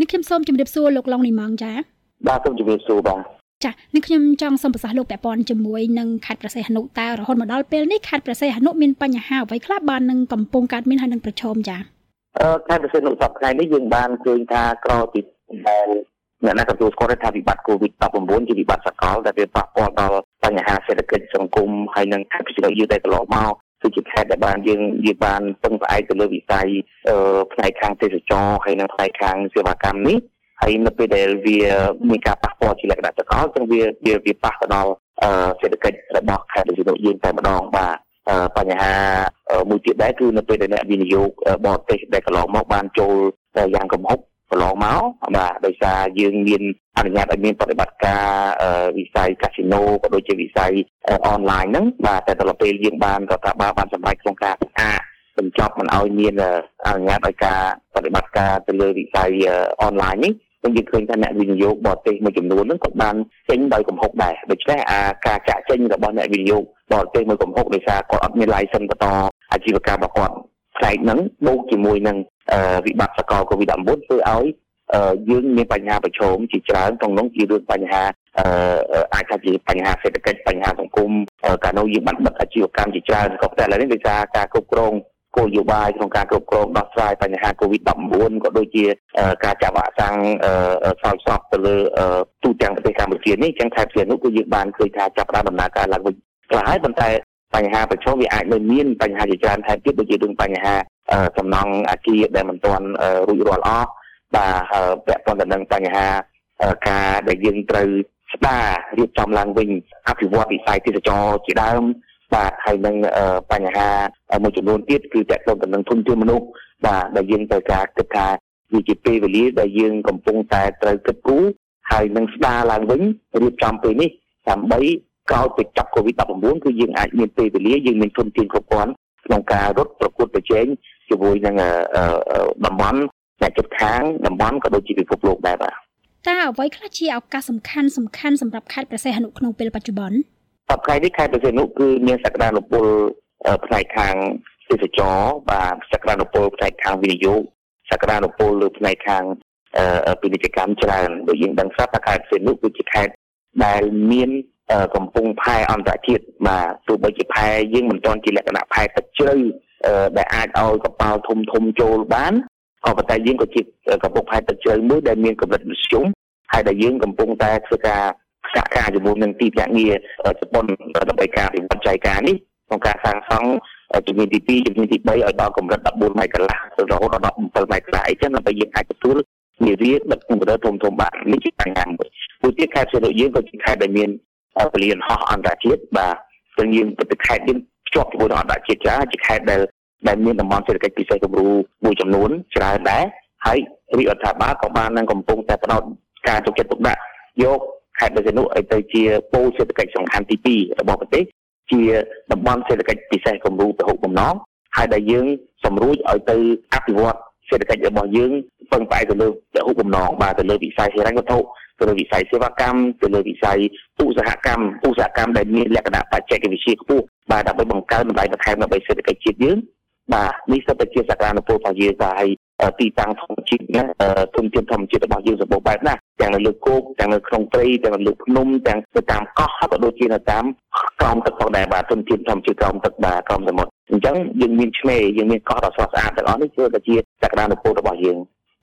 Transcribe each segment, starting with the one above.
នេះខ្ញុំសូមជម្រាបសួរលោកឡុងនីម៉ងចាបាទសូមជម្រាបសួរបាទចានេះខ្ញុំចង់សូមប្រសាសន៍លោកពាក់ព័ន្ធជាមួយនឹងខេត្តប្រសេះហនុតើរហូតមកដល់ពេលនេះខេត្តប្រសេះហនុមានបញ្ហាអ្វីខ្លះបាននឹងកំពុងកើតមានហើយនឹងប្រឈមចាអឺខេត្តប្រសេះហនុសប្តាហ៍នេះយើងបានឃើញថាក្រពីដែលអ្នកណាទទួលស្គាល់ថាវិបត្តិ COVID-19 ជាវិបត្តិសកលដែលវាប៉ះពាល់ដល់បញ្ហាសេដ្ឋកិច្ចសង្គមហើយនិងខេត្តពិសេសយើងដែលកន្លងមក គឺជាខេត្តដែលបានយើងយើងបានពឹងផ្អែកទៅលើវិស័យផ្នែកខាងទេសចរហើយនិងផ្នែកខាងសេវាកម្មនេះហើយនៅពេលដែលវាមានការប៉ះពាល់ជាលក្ខណៈសកលចឹងវាវាវាប៉ះទៅដល់សេដ្ឋកិច្ចរបស់ខេត្តដូចជាយើងតែម្ដងបាទបញ្ហាមួយទៀតដែរគឺនៅពេលដែលអ្នកវិនិយោគបរទេសដែលកន្លងមកបានចូលយ៉ាងកំហុក កន្លងមកបាទដោយសារយើងមានអនុញ្ញាតឲ្យមានប្រតិបត្តិការវិស័យកាស៊ីណូក៏ដូចជាវិស័យអនឡាញហ្នឹងបាទតែដល់ពេលយើងបានរដ្ឋាភិបាលបានសម្រេចក្នុងការផ្អាកបញ្ចប់មិនឲ្យមានអនុញ្ញាតឲ្យការបប្រតិបត្តិការទៅលើវិស័យអនឡាញនេះយើងឃើញថាអ្នកវិនិយោគបរទេសមួយចំនួនហ្នឹងក៏បានចេញដោយកំហុសដែរដូច្នេះអាការចាក់ចេញរបស់អ្នកវិនិយោគបរទេសមួយកំហុសដោយសារគាត់អត់មាន license បន្តអាជីវកម្មរបស់គាត់ផ្នែកហ្នឹងបូកជាមួយនឹង វិបត្តិសកល COVID-19 ធ្វើឲ្យយើងមានបញ្ហាប្រឈមជាច្រើនក្នុងនោះជារឿងបញ្ហាអាចថាជាបញ្ហាសេដ្ឋកិច្ចបញ្ហាសង្គមកាលនោះយើងបានបិទអាជីវកម្មជាច្រើនក៏តែឥឡូវនេះដោយសារការគ្រប់គ្រងគោលនយោបាយក្នុងការគ្រប់គ្រងដោះស្រាយបញ្ហា COVID-19 ក៏ដូចជាការចាក់វ៉ាក់សាំងសោយសពទៅលើទូទាំងប្រទេសកម្ពុជានេះចឹងខេត្តព្រះនោះគឺយើងបានឃើញថាចាប់ផ្ដើមដំណើរការឡើងវិញខ្លះហើយប៉ុន្តែបញ្ហាប្រឈមវាអាចនៅមានបញ្ហាជាច្រើនថែមទៀតដូចជារឿងបញ្ហា សំណង់អាគារដែលមិនទាន់រួចរាល់អស់បាទពាក់ព័ន្ធទៅនឹងបញ្ហាការដែលយើងត្រូវស្ដាររៀបចំឡើងវិញអភិវឌ្ឍវិស័យទេសចរជាដើមបាទហើយនឹងបញ្ហាមួយចំនួនទៀតគឺតកតទៅនឹងធនធានមនុស្សបាទដែលយើងត្រូវការគិតថាវាជាពេលវេលាដែលយើងកំពុងតែត្រូវគិតគូរហើយនឹងស្ដារឡើងវិញរៀបចំពេលនេះដើម្បីក្រោយពីចាប់ COVID-19 គឺយើងអាចមានពេលវេលាយើងមានធនធានគ្រប់គ្រាន់ក្នុងការរត់ប្រកួតប្រជែង ជាមួយនឹងតំបន់អ្នកជិតខាងតំបន់ក៏ដូចជាពិភពលោកដែរបាទតើអ្វីខ្លះជាឱកាសសំខាន់សំខាន់សម្រាប់ខេត្តព្រះសីហនុក្នុងពេលបច្ចុប្បន្នសប្តាហ៍នេះខេត្តព្រះសីហនុគឺមានសក្តានុពលផ្នែកខាងទេសចរបាទសក្តានុពលផ្នែកខាងវិនិយោគសក្តានុពលលើផ្នែកខាងពាណិជ្ជកម្មច្រើនដូចយើងដឹងស្រាប់ថាខេត្តព្រះសីហនុគឺជាខេត្តដែលមានកំពង់ផែអន្តរជាតិបាទទោះបីជាផែយើងមិនទាន់ជាលក្ខណៈផែទឹកជ្រៅ ដែលអាចឲ្យកប៉ាល់ធំធំចូលបានក៏ប៉ុន្តែយើងក៏ជាកំពុងផែទឹកជ្រៅមួយដែលមានកម្រិតមធ្យមហើយដែលយើងកំពុងតែធ្វើការសហការជាមួយនឹងទីភ្នាក់ងារជប៉ុនដើម្បីការវិវត្តចៃការនេះក្នុងការសាងសង់ជំនាញទី2ជំនាញទី3ឲ្យដល់កម្រិត14ម៉ែត្រកន្លះទៅរហូតដល់17ម៉ែត្រកន្លះអីចឹងដើម្បីយើងអាចទទួលនាវាដឹកកម្រិតធំធំបាននេះជាបញ្ហាមួយមួយទៀតខេត្តសៀនយើងក៏ជាខេត្តដែលមានពលានហោះអន្តរជាតិបាទซึ่งយើងទៅខេត្តយើង ភ្ជាប់ជាមួយនឹងអន្តរជាតិច្រើនជាខេត្តដែលដែលមានតំបន់សេដ្ឋកិច្ចពិសេសគំរូមួយចំនួនច្រើនដែរហើយរាជរដ្ឋាភិបាលក៏បាននឹងកំពុងតែផ្ដោតការទុកចិត្តទុកដាក់យកខេត្តបេសនុឲ្យទៅជាពូជសេដ្ឋកិច្ចសំខាន់ទី2របស់ប្រទេសជាតំបន់សេដ្ឋកិច្ចពិសេសគំរូពហុបំណងហើយដែលយើងសម្រួចឲ្យទៅអភិវឌ្ឍសេដ្ឋកិច្ចរបស់យើងពឹងផ្អែកទៅលើពហុបំណងបាទទៅលើវិស័យហិរញ្ញវត្ថុទៅលើវិស័យសេវាកម្មទៅលើវិស័យឧស្សាហកម្មឧស្សាហកម្មដែលមានលក្ខណៈបច្ចេកវិទ្យាខ្ពស់ បាទដើម្បីបង្កើនតម្លៃបន្ថែមដើម្បីសេដ្ឋកិច្ចជាតិយើងបាទនេះសុទ្ធតែជាសក្តានុពលរបស់យើងបាទហើយទីតាំងធម្មជាតិណាទុនធានធម្មជាតិរបស់យើងសម្បូរបែបណាស់ទាំងនៅលើគោកទាំងនៅក្នុងព្រៃទាំងនៅលើភ្នំទាំងនៅតាមកោះហើយក៏ដូចជានៅតាមក្រោមទឹកផងដែរបាទទុនធានធម្មជាតិក្រោមទឹកបាទក្រោមសមុទ្រអញ្ចឹងយើងមានឆ្នេរយើងមានកោះដ៏ស្រស់ស្អាតទាំងអស់នេះគឺតែជាសក្តានុពលរបស់យើង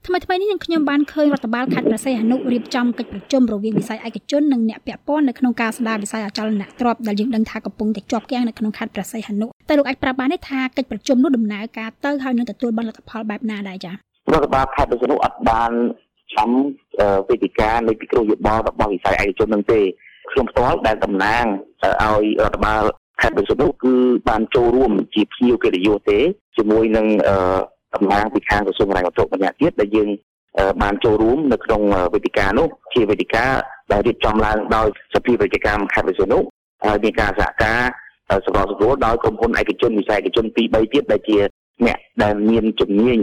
ថ្មីថ្មីនេះនឹងខ្ញុំបានឃើញរដ្ឋបាលខេត្តព្រះសីហនុរៀបចំកិច្ចប្រជុំរវាងវិស័យឯកជននិងអ្នកពាក់ព័ន្ធនៅក្នុងការស្ដារវិស័យអចលនទ្រព្យដែលយើងដឹងថាកំពុងតែជាប់គាំងនៅក្នុងខេត្តព្រះសីហនុតែលោកអាចប្រាប់បានទេថាកិច្ចប្រជុំនោះដំណើរការទៅហើយនឹងទទួលបានលទ្ធផលបែបណាដែរចា៎រដ្ឋបាលខេត្តព្រះសីហនុអត់បានចាំវេទិកានៃពិគ្រោះយោបល់របស់វិស័យឯកជននឹងទេខ្ញុំផ្ទាល់ដែលតំណាងឲ្យរដ្ឋបាលខេត្តព្រះសីហនុគឺបានចូលរួមជាភ្ញៀវកិត្តិយសទេជាមួយនឹង តំណាងពីខាងក្រសួងហិរញ្ញវត្ថុម្នាក់ទៀតដែលយើងបានចូលរួមនៅក្នុងវេទិកានោះជាវេទិកាដែលរៀបចំឡើងដោយសភាវិជ្ជកម្មខេត្តវិសុនុហើយមានការសហការសកលសង្គ្រោះដោយក្រុមហ៊ុនឯកជនវិស័យឯកជន2 3ទៀតដែលជាអ្នកដែលមានជំនាញ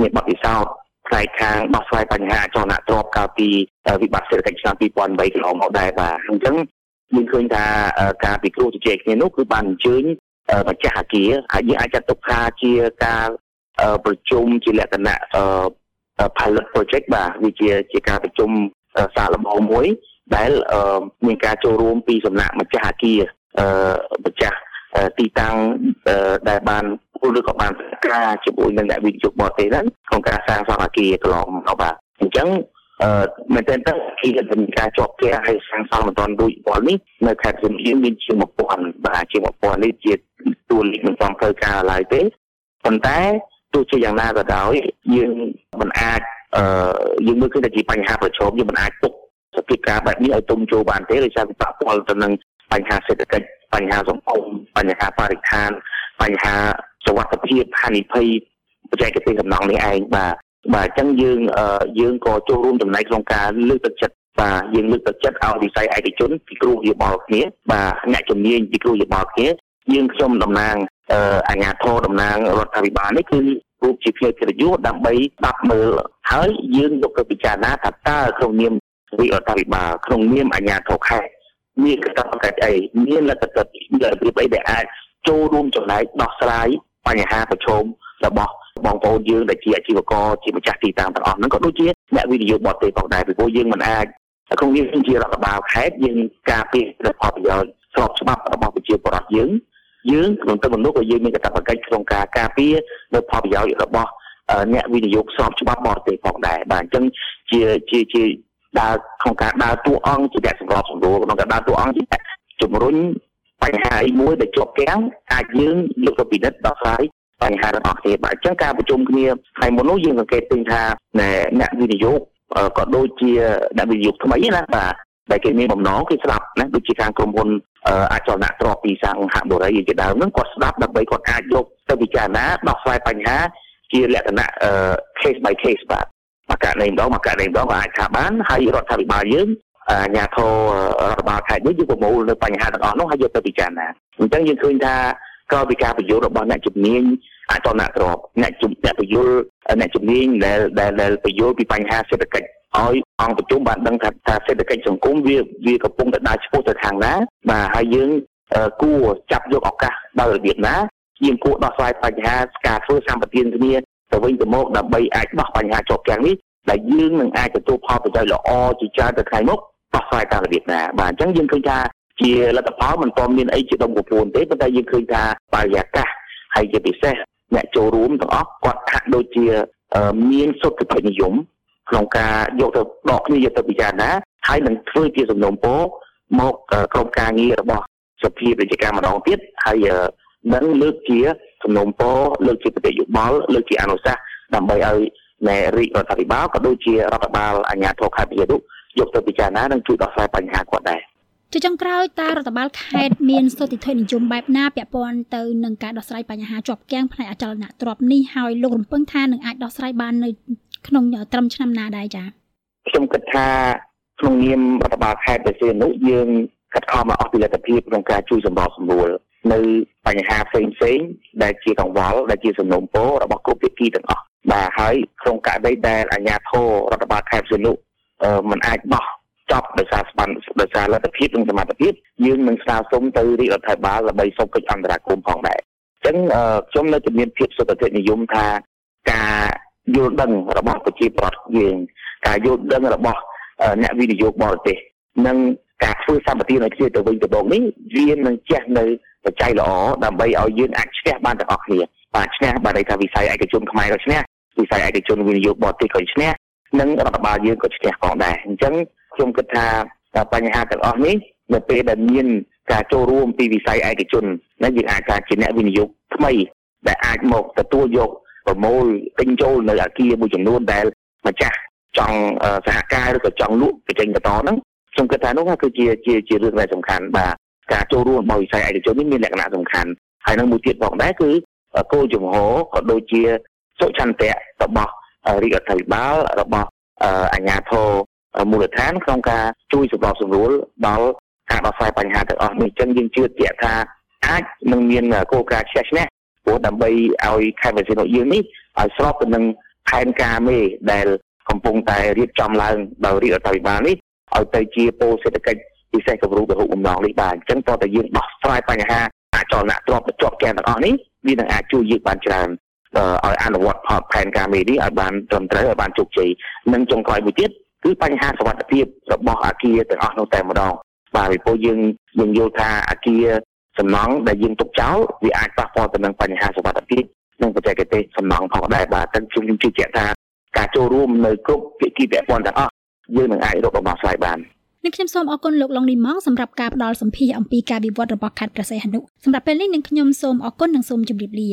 មានបទពិសោធន៍ផ្នែកខាងដោះស្រាយបញ្ហាអចលនទ្រព្យកាលពីវិបត្តិសេដ្ឋកិច្ចឆ្នាំ2008កន្លងមកដែរបាទអញ្ចឹងយើងឃើញថាការពិគ្រោះជជែកគ្នានោះគឺបានអញ្ជើញម្ចាស់អាគារហើយយើងអាចចាត់ទុកថាជាការ ប្រជុំជាលក្ខណៈ pilot project បាទវាជាជាការប្រជុំសាកល្បងមួយ ដែលមានការចូលរួមពីសំណាក់ម្ចាស់អគារម្ចាស់ទីតាំងដែលបានឬក៏បានការជាមួយនឹងអ្នកវិនិយោគបរទេសហ្នឹងក្នុងការសាងសង់អគារកន្លងមកបាទអញ្ចឹងអឺមែនតើគឺមានការជាប់គាហើយសាងសង់មិនទាន់រួចរាល់នេះនៅខេត្តសៀមរាបមានជាង1000បាទជាង1000នេះជាតួលេខមិនទាន់ត្រូវការឡើយទេប៉ុន្តែ ទោះជាយ៉ាងណាក៏ដោយយើងមិនអាចអឺយើងមើលឃើញថាជាបញ្ហាប្រឈមយើងមិនអាចទុកសភាពការបែបនេះឲ្យទុំចូលបានទេដោយសារវាប៉ះពាល់ទៅនឹងបញ្ហាសេដ្ឋកិច្ចបញ្ហាសង្គមបញ្ហាបរិស្ថានបញ្ហាសុវត្ថិភាពហានិភ័យបច្ចេកទេសសំណង់នេះឯងបាទបាទអញ្ចឹងយើងយើងក៏ចូលរួមចំណែកក្នុងការលើកទឹកចិត្តបាទយើងលើកទឹកចិត្តឲ្យវិស័យឯកជនពីគ្រូយោបល់គ្នាបាទអ្នកជំនាញពីគ្រូយោបល់គ្នាយើងខ្ញុំតំណាង អាជ្ញាធរតំណាងរដ្ឋាភិបាលនេះគឺរូបជាភ្នាក់កិត្តិយសដើម្បីស្ដាប់មើលហើយយើងយកទៅពិចារណាថាតើក្នុងនាមវិរដ្ឋាភិបាលក្នុងនាមអាជ្ញាធរខេត្តមានកាតព្វកិច្ចអីមានលទ្ធភាពរបៀបអីដែលអាចចូលរួមចំណែកដោះស្រាយបញ្ហាប្រឈមរបស់បងប្អូនយើងដែលជាអាជីវករជាម្ចាស់ទីតាំងទាំងអស់ហ្នឹងក៏ដូចជាអ្នកវិនិយោគបរទេសផងដែរពីព្រោះយើងមិនអាចក្នុងនាមជារដ្ឋបាលខេត្តយើងការពារផលប្រយោជន៍ស្របច្បាប់របស់ប្រជាពលរដ្ឋយើង យើងក្នុងទៅមនុស្សក៏យើងមានកាតព្វកិច្ចក្នុងការការពារនៅផលប្រយោជន៍របស់អ្នកវិនិយោគស្របច្បាប់បរទេសផងដែរបាទអញ្ចឹងជាជាជាដើរក្នុងការដើរតួអង្គជាអ្នកសម្របសម្រួលក្នុងការដើរតួអង្គជាជំរុញបញ្ហាអីមួយដែលជាប់គាំងអាចយើងយកទៅពិនិត្យដោះស្រាយបញ្ហារបស់គ្នាបាទអញ្ចឹងការប្រជុំគ្នាថ្ងៃមុននោះយើងសង្កេតឃើញថាអ្នកវិនិយោគក៏ដូចជាអ្នកវិនិយោគថ្មីណាបាទ ដែលគេមានបំណងគេស្ដាប់ណាដូចជាខាងក្រុមហ៊ុនអចលនៈទ្រព្យពីសង្ហបុរីជាដើមហ្នឹងគាត់ស្ដាប់ដើម្បីគាត់អាចយកទៅពិចារណាដោះស្រាយបញ្ហាជាលក្ខណៈ case by case បាទមកករណីម្ដងមកករណីម្ដងក៏អាចថាបានហើយរដ្ឋាភិបាលយើងអាជ្ញាធររដ្ឋបាលខេត្តនេះយកប្រមូលនៅបញ្ហាទាំងអស់នោះហើយយកទៅពិចារណាអញ្ចឹងយើងឃើញថាក្រោយពីការបញ្យល់របស់អ្នកជំនាញអចលនៈទ្រព្យអ្នកជំអ្នកបញ្យល់អ្នកជំនាញដែលដែលបញ្យល់ពីបញ្ហាសេដ្ឋកិច្ច ឲ្យអង្គប្រជុំបានដឹងថាថាសេដ្ឋកិច្ចសង្គមវាវាកំពុងតែដើរឆ្ពោះទៅខាងណាបាទហើយយើងគួរចាប់យកឱកាសដោយរបៀបណាយើងគួរដោះស្រាយបញ្ហាការធ្វើសម្បទានគ្នាទៅវិញទៅមកដើម្បីអាចដោះបញ្ហាជាប់គាំងនេះដែលយើងនឹងអាចទទួលផលប្រយោជន៍ល្អជាច្រើនទៅថ្ងៃមុខដោះស្រាយតាមរបៀបណាបាទអញ្ចឹងយើងឃើញថាជាលទ្ធផលមិនទាន់មានអីជាដុំកំពួនទេប៉ុន្តែយើងឃើញថាបរិយាកាសហើយជាពិសេសអ្នកចូលរួមទាំងអស់គាត់ហាក់ដូចជាមានសុខភាពនិយម ក្នុងការយកទៅដកគ្នាយកទៅពិចារណាហើយនឹងធ្វើជាសំណុំពរមកក្រុមការងាររបស់សភារាជការម្ដងទៀតហើយនឹងលើកជាសំណុំពរលើកជាប្រតិយោបល់លើកជាអនុសាសន៍ដើម្បីឲ្យនៃរាជរដ្ឋាភិបាលក៏ដូចជារដ្ឋបាលអាជ្ញាធរខេត្តវិទ្យានុយកទៅពិចារណានិងជួយដោះស្រាយបញ្ហាគាត់ដែរជាចុងក្រោយតើរដ្ឋបាលខេត្តមានស្ថិតិនិយមបែបណាពាក់ព័ន្ធទៅនឹងការដោះស្រាយបញ្ហាជាប់គាំងផ្នែកអចលនទ្រព្យនេះហើយលោករំពឹងថានឹងអាចដោះស្រាយបាននៅ ក្នុងត្រឹមឆ្នាំណាដែរចា៎ខ្ញុំគិតថាក្នុងនាមរដ្ឋបាលខេត្តបេសីនុយើងកាត់ខំមកអស់ពីលទ្ធភាពក្នុងការជួយសម្របសម្រួលនៅបញ្ហាផ្សេងផ្សេងដែលជាកង្វល់ដែលជាសំណុំពររបស់គ្រប់ភាគីទាំងអស់បាទហើយក្នុងករណីដែលអាជ្ញាធររដ្ឋបាលខេត្តសៀមរាបមិនអាចបោះចប់ដោយសារស្បានដោយសារលទ្ធភាពនិងសមត្ថភាពយើងនឹងស្នើសុំទៅរាជរដ្ឋាភិបាលដើម្បីសុំកិច្ចអន្តរាគមន៍ផងដែរអញ្ចឹងខ្ញុំនៅតែមានភាពសុខចិត្តនិយមថាការ យល់ដឹងរបស់ប្រជាពលរដ្ឋយើងការយល់ដឹងរបស់អ្នកវិនិយោគបរទេសនិងការធ្វើសម្បទានឲ្យគ្នាទៅវិញទៅមកនេះវានឹងចេះនៅបច្ច័យល្អដើម្បីឲ្យយើងអាចឈ្នះបានទាំងអស់គ្នាបាទឈ្នះបាទន័យថាវិស័យឯកជនខ្មែរក៏ឈ្នះវិស័យឯកជនវិនិយោគបរទេសក៏ឈ្នះនិងរដ្ឋបាលយើងក៏ឈ្នះផងដែរអញ្ចឹងខ្ញុំគិតថាបញ្ហាទាំងអស់នេះនៅពេលដែលមានការចូលរួមពីវិស័យឯកជនណាយើងអាចការជាអ្នកវិនិយោគថ្មីដែលអាចមកទទួលយក ប្រមូលទិញចូលនៅអាគារមួយចំនួនដែលម្ចាស់ចង់សហការឬក៏ចង់លក់បញ្ចេញបន្តហ្នឹងខ្ញុំគិតថានោះគឺជាជាជារឿងដែលសំខាន់បាទការចូលរួមរបស់វិស័យឯកជននេះមានលក្ខណៈសំខាន់ហើយនឹងមួយទៀតផងដែរគឺគោលជំហរក៏ដូចជាសុឆន្ទៈរបស់រាជរដ្ឋាភិបាលរបស់អាជ្ញាធរមូលដ្ឋានក្នុងការជួយសម្របសម្រួលដល់ការដោះស្រាយបញ្ហាទាំងអស់នេះអញ្ចឹងយើងជឿជាក់ថាអាចនឹងមានគោលការណ៍ឈ្នះឈ្នះ ព្រោះដើម្បីឲ្យខេត្តបេសិនយើងនេះឲ្យស្របទៅនឹងផែនការមេដែលកំពុងតែរៀបចំឡើងដោយរាជរដ្ឋាភិបាលនេះឲ្យទៅជាពោលសេដ្ឋកិច្ចពិសេសគម្រោងពហុបំណងនេះបាទអញ្ចឹងតើតើយើងដោះស្រាយបញ្ហាអចលនៈទ្រព្យជាប់កែទាំងអស់នេះវានឹងអាចជួយយើងបានច្រើនដឲ្យអនុវត្តផែនការមេនេះឲ្យបានត្រឹមត្រូវឲ្យបានជោគជ័យនិងចុងក្រោយមួយទៀតគឺបញ្ហាសុវត្ថិភាពរបស់អាគារទាំងអស់នោះតែម្ដងបាទពីព្រោះយើងយើងយល់ថាអាគារ សំណង់ដែលយើងទុកចោលវាអាចប៉ះពាល់ទៅនឹងបញ្ហាសុវត្ថិភាពនិងបច្ចេកទេសសំណង់ផងដែរបាទតែខ្ញុំជឿជាក់ថាការចូលរួមនៅគ្រប់ភាគីពាក់ព័ន្ធទាំងអស់យើងនឹងអាចរកដំណោះស្រាយបាននឹងខ្ញុំសូមអរគុណលោកឡុងនីម៉ងសម្រាប់ការផ្ដល់សម្ភារអំពីការវិវត្តរបស់ខេត្តព្រះសីហនុសម្រាប់ពេលនេះនឹងខ្ញុំសូមអរគុណនិងសូមជម្រាបលា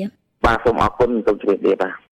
បាទសូមអរគុណសូមជម្រាបលាបាទ